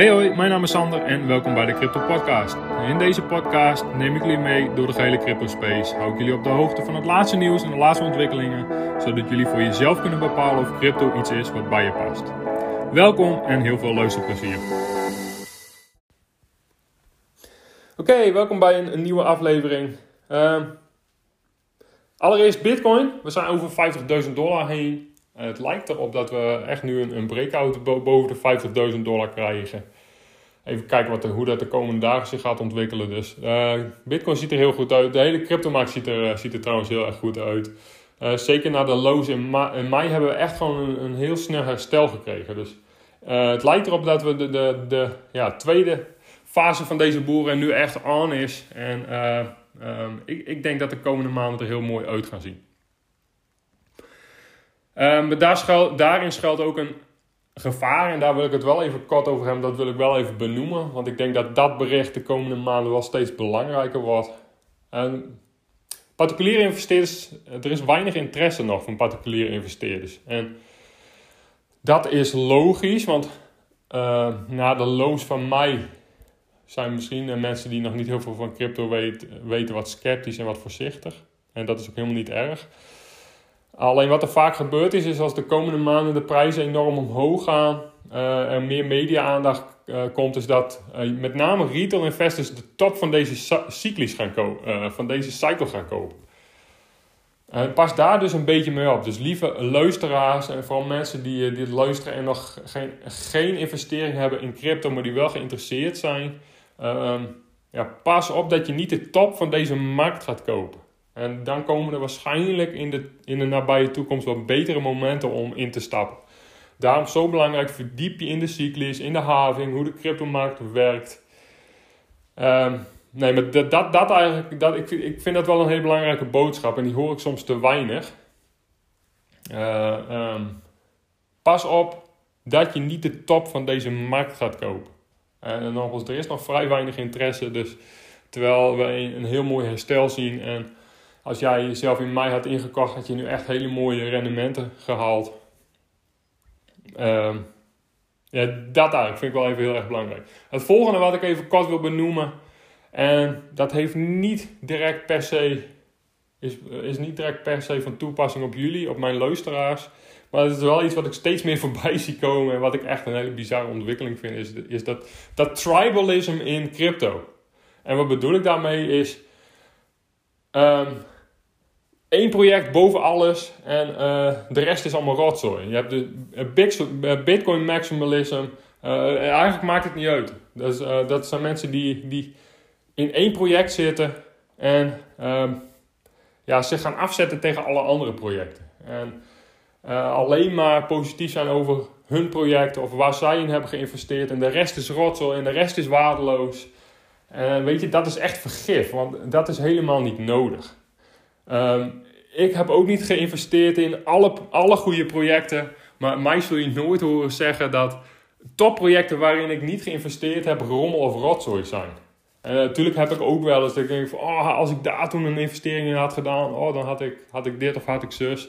Hey hoi, mijn naam is Sander en welkom bij de Crypto Podcast. In deze podcast neem ik jullie mee door de gehele crypto space. Hou ik jullie op de hoogte van het laatste nieuws en de laatste ontwikkelingen, zodat jullie voor jezelf kunnen bepalen of crypto iets is wat bij je past. Welkom en heel veel luisterplezier. Oké, welkom bij een, nieuwe aflevering. Uh, allereerst Bitcoin. We zijn over 50.000 dollar heen. Het lijkt erop dat we echt nu een, een breakout boven de 50.000 dollar krijgen. Even kijken wat, hoe dat de komende dagen zich gaat ontwikkelen. Dus uh, Bitcoin ziet er heel goed uit. De hele cryptomarkt ziet er, ziet er trouwens heel erg goed uit. Uh, zeker na de lows in, ma in, mei hebben we echt gewoon een, een heel snel herstel gekregen. Dus het lijkt erop dat we de, de, de ja, tweede fase van deze boeren nu echt on is. En um, ik, ik denk dat de komende maanden er heel mooi uit gaan zien. Um, daar schuil, daarin schuilt ook een gevaar. En daar wil ik het wel even kort over hebben. Dat wil ik wel even benoemen. Want ik denk dat dat bericht de komende maanden wel steeds belangrijker wordt. En particuliere investeerders, er is weinig interesse nog van particuliere investeerders. En dat is logisch, want uh, na de loos van mei zijn misschien mensen die nog niet heel veel van crypto weten, weten wat sceptisch en wat voorzichtig. En dat is ook helemaal niet erg. Alleen wat er vaak gebeurt is, is als de komende maanden de prijzen enorm omhoog gaan, uh, er meer media-aandacht uh, komt, is dat uh, met name retail investors de top van deze cyclus gaan kopen, van deze cycle gaan kopen. pas daar dus een beetje mee op. Dus lieve luisteraars en vooral mensen die dit luisteren en nog geen, geen investering hebben in crypto, maar die wel geïnteresseerd zijn. Ja, pas op dat je niet de top van deze markt gaat kopen. En dan komen er waarschijnlijk in de, in de nabije toekomst wat betere momenten om in te stappen. Daarom zo belangrijk, verdiep je in de cyclus, in de having, hoe de cryptomarkt werkt. Um, nee, maar dat, dat, eigenlijk, dat, ik, ik vind dat wel een hele belangrijke boodschap en die hoor ik soms te weinig. Uh, um, pas op dat je niet de top van deze markt gaat kopen. En nogmaals, er is nog vrij weinig interesse, dus terwijl we een, een heel mooi herstel zien en als jij jezelf in mei had ingekocht, had je nu echt hele mooie rendementen gehaald. Uh, ja, dat eigenlijk vind ik wel even heel erg belangrijk. Het volgende wat ik even kort wil benoemen. En dat heeft niet direct per se. Is, is niet direct per se van toepassing op jullie, op mijn luisteraars. Maar het is wel iets wat ik steeds meer voorbij zie komen. En wat ik echt een hele bizarre ontwikkeling vind. Is, is dat, dat tribalism in crypto. En wat bedoel ik daarmee is. Um, één project boven alles en uh, de rest is allemaal rotzooi. Je hebt de uh, Bitcoin maximalism. Eigenlijk maakt het niet uit. Dus, dat zijn mensen die, die in één project zitten en ehm, ja, zich gaan afzetten tegen alle andere projecten. En alleen maar positief zijn over hun project of waar zij in hebben geïnvesteerd. En de rest is rotzooi en de rest is waardeloos. En weet je, dat is echt vergif, want dat is helemaal niet nodig. Um, ik heb ook niet geïnvesteerd in alle, alle goede projecten. Maar mij zul je nooit horen zeggen dat topprojecten waarin ik niet geïnvesteerd heb rommel of rotzooi zijn. En natuurlijk heb ik ook wel eens dat ik denk van, oh, als ik daar toen een investering in had gedaan, oh, dan had ik, had ik dit of had ik zus.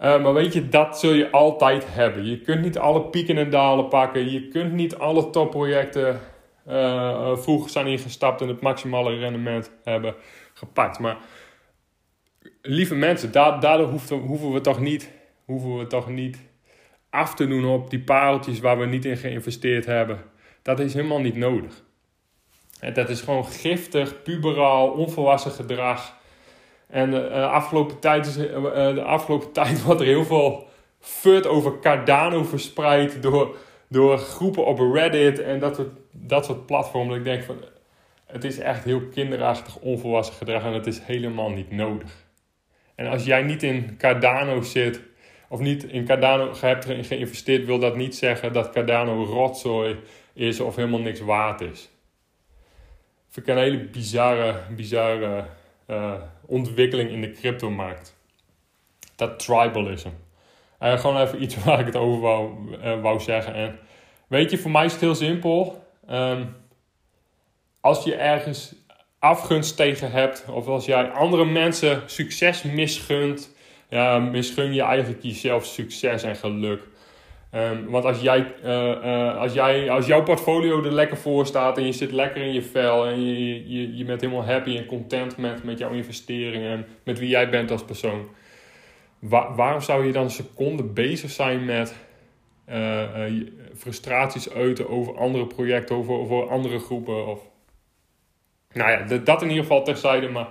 Uh, maar weet je, dat zul je altijd hebben. Je kunt niet alle pieken en dalen pakken. Je kunt niet alle topprojecten uh, vroeg zijn ingestapt en het maximale rendement hebben gepakt. Maar lieve mensen, daardoor hoeven we, toch niet, hoeven we toch niet af te doen op die pareltjes waar we niet in geïnvesteerd hebben. Dat is helemaal niet nodig. Dat is gewoon giftig, puberaal, onvolwassen gedrag. En de, uh, afgelopen tijd is, de afgelopen tijd wordt er heel veel fut over Cardano verspreid door, door groepen op Reddit en dat soort, dat soort platformen. Dat ik denk van, het is echt heel kinderachtig, onvolwassen gedrag en het is helemaal niet nodig. En als jij niet in Cardano zit, of niet in Cardano hebt geïnvesteerd, wil dat niet zeggen dat Cardano rotzooi is of helemaal niks waard is. Vind ik een hele bizarre, bizarre uh, ontwikkeling in de cryptomarkt. Dat tribalism. Uh, gewoon even iets waar ik het over wou, uh, wou zeggen. En weet je, voor mij is het heel simpel. Um, als je ergens afgunst tegen hebt, of als jij andere mensen succes misgunt, ja, misgun je eigenlijk jezelf succes en geluk. Ehm, want als, jij, eh, eh, als, jij, als jouw portfolio er lekker voor staat en je zit lekker in je vel en je, je, je bent helemaal happy en content met, met jouw investeringen en met wie jij bent als persoon, waarom zou je dan een seconde bezig zijn met frustraties uiten over andere projecten, over, andere groepen? Of... Nou ja, dat in ieder geval terzijde, maar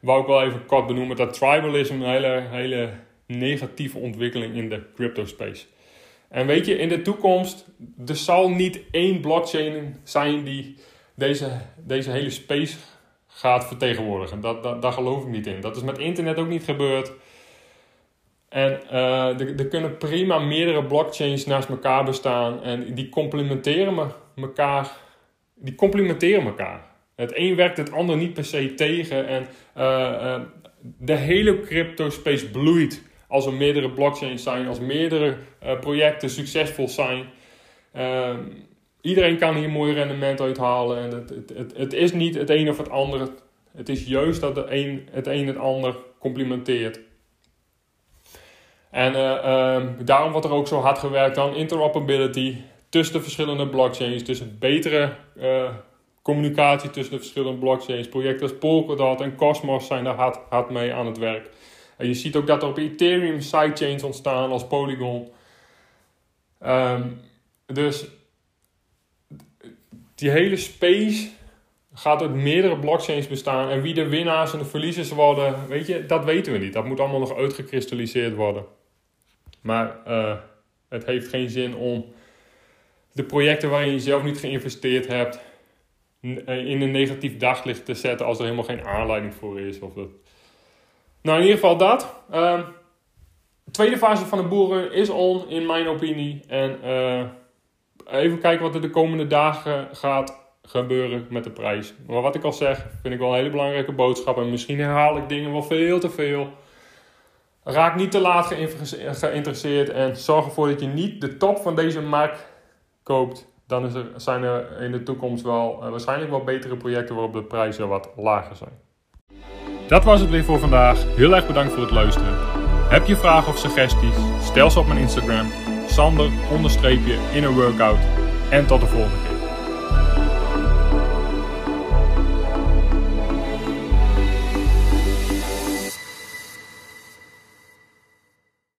wou ik wel even kort benoemen dat tribalism een hele, hele negatieve ontwikkeling in de crypto space. En weet je, in de toekomst, er zal niet één blockchain zijn die deze, deze hele space gaat vertegenwoordigen. Dat, dat, daar geloof ik niet in. Dat is met internet ook niet gebeurd. En uh, er, kunnen prima meerdere blockchains naast elkaar bestaan en die complementeren me, elkaar. Die complementeren elkaar. Het een werkt het ander niet per se tegen en uh, uh, de hele crypto space bloeit als er meerdere blockchains zijn, als meerdere projecten succesvol zijn. Uh, iedereen kan hier mooi rendement uithalen. En het, het, het, het, is niet het een of het ander. Het is juist dat de een, het een het ander complementeert. En uh, daarom wordt er ook zo hard gewerkt aan interoperability tussen de verschillende blockchains. Een betere uh, communicatie tussen de verschillende blockchains. Projecten als Polkadot en Cosmos zijn daar hard, hard mee aan het werk. En je ziet ook dat er op Ethereum sidechains ontstaan als Polygon. Um, dus die hele space gaat uit meerdere blockchains bestaan. En wie de winnaars en de verliezers worden, weet je, dat weten we niet. Dat moet allemaal nog uitgekristalliseerd worden. Maar uh, het heeft geen zin om de projecten waarin je zelf niet geïnvesteerd hebt in een negatief daglicht te zetten als er helemaal geen aanleiding voor is. Of dat, nou, in ieder geval dat. De tweede fase van de boeren is on, in mijn opinie. En uh, even kijken wat er de komende dagen gaat gebeuren met de prijs. Maar wat ik al zeg, vind ik wel een hele belangrijke boodschap. En misschien herhaal ik dingen wel veel te veel. Raak niet te laat geïnteresseerd en zorg ervoor dat je niet de top van deze markt koopt. Dan zijn er in de toekomst wel, uh, waarschijnlijk wel betere projecten waarop de prijzen wat lager zijn. Dat was het weer voor vandaag. Heel erg bedankt voor het luisteren. Heb je vragen of suggesties? Stel ze op mijn Instagram. Sander onderstreepje in een workout. En tot de volgende keer.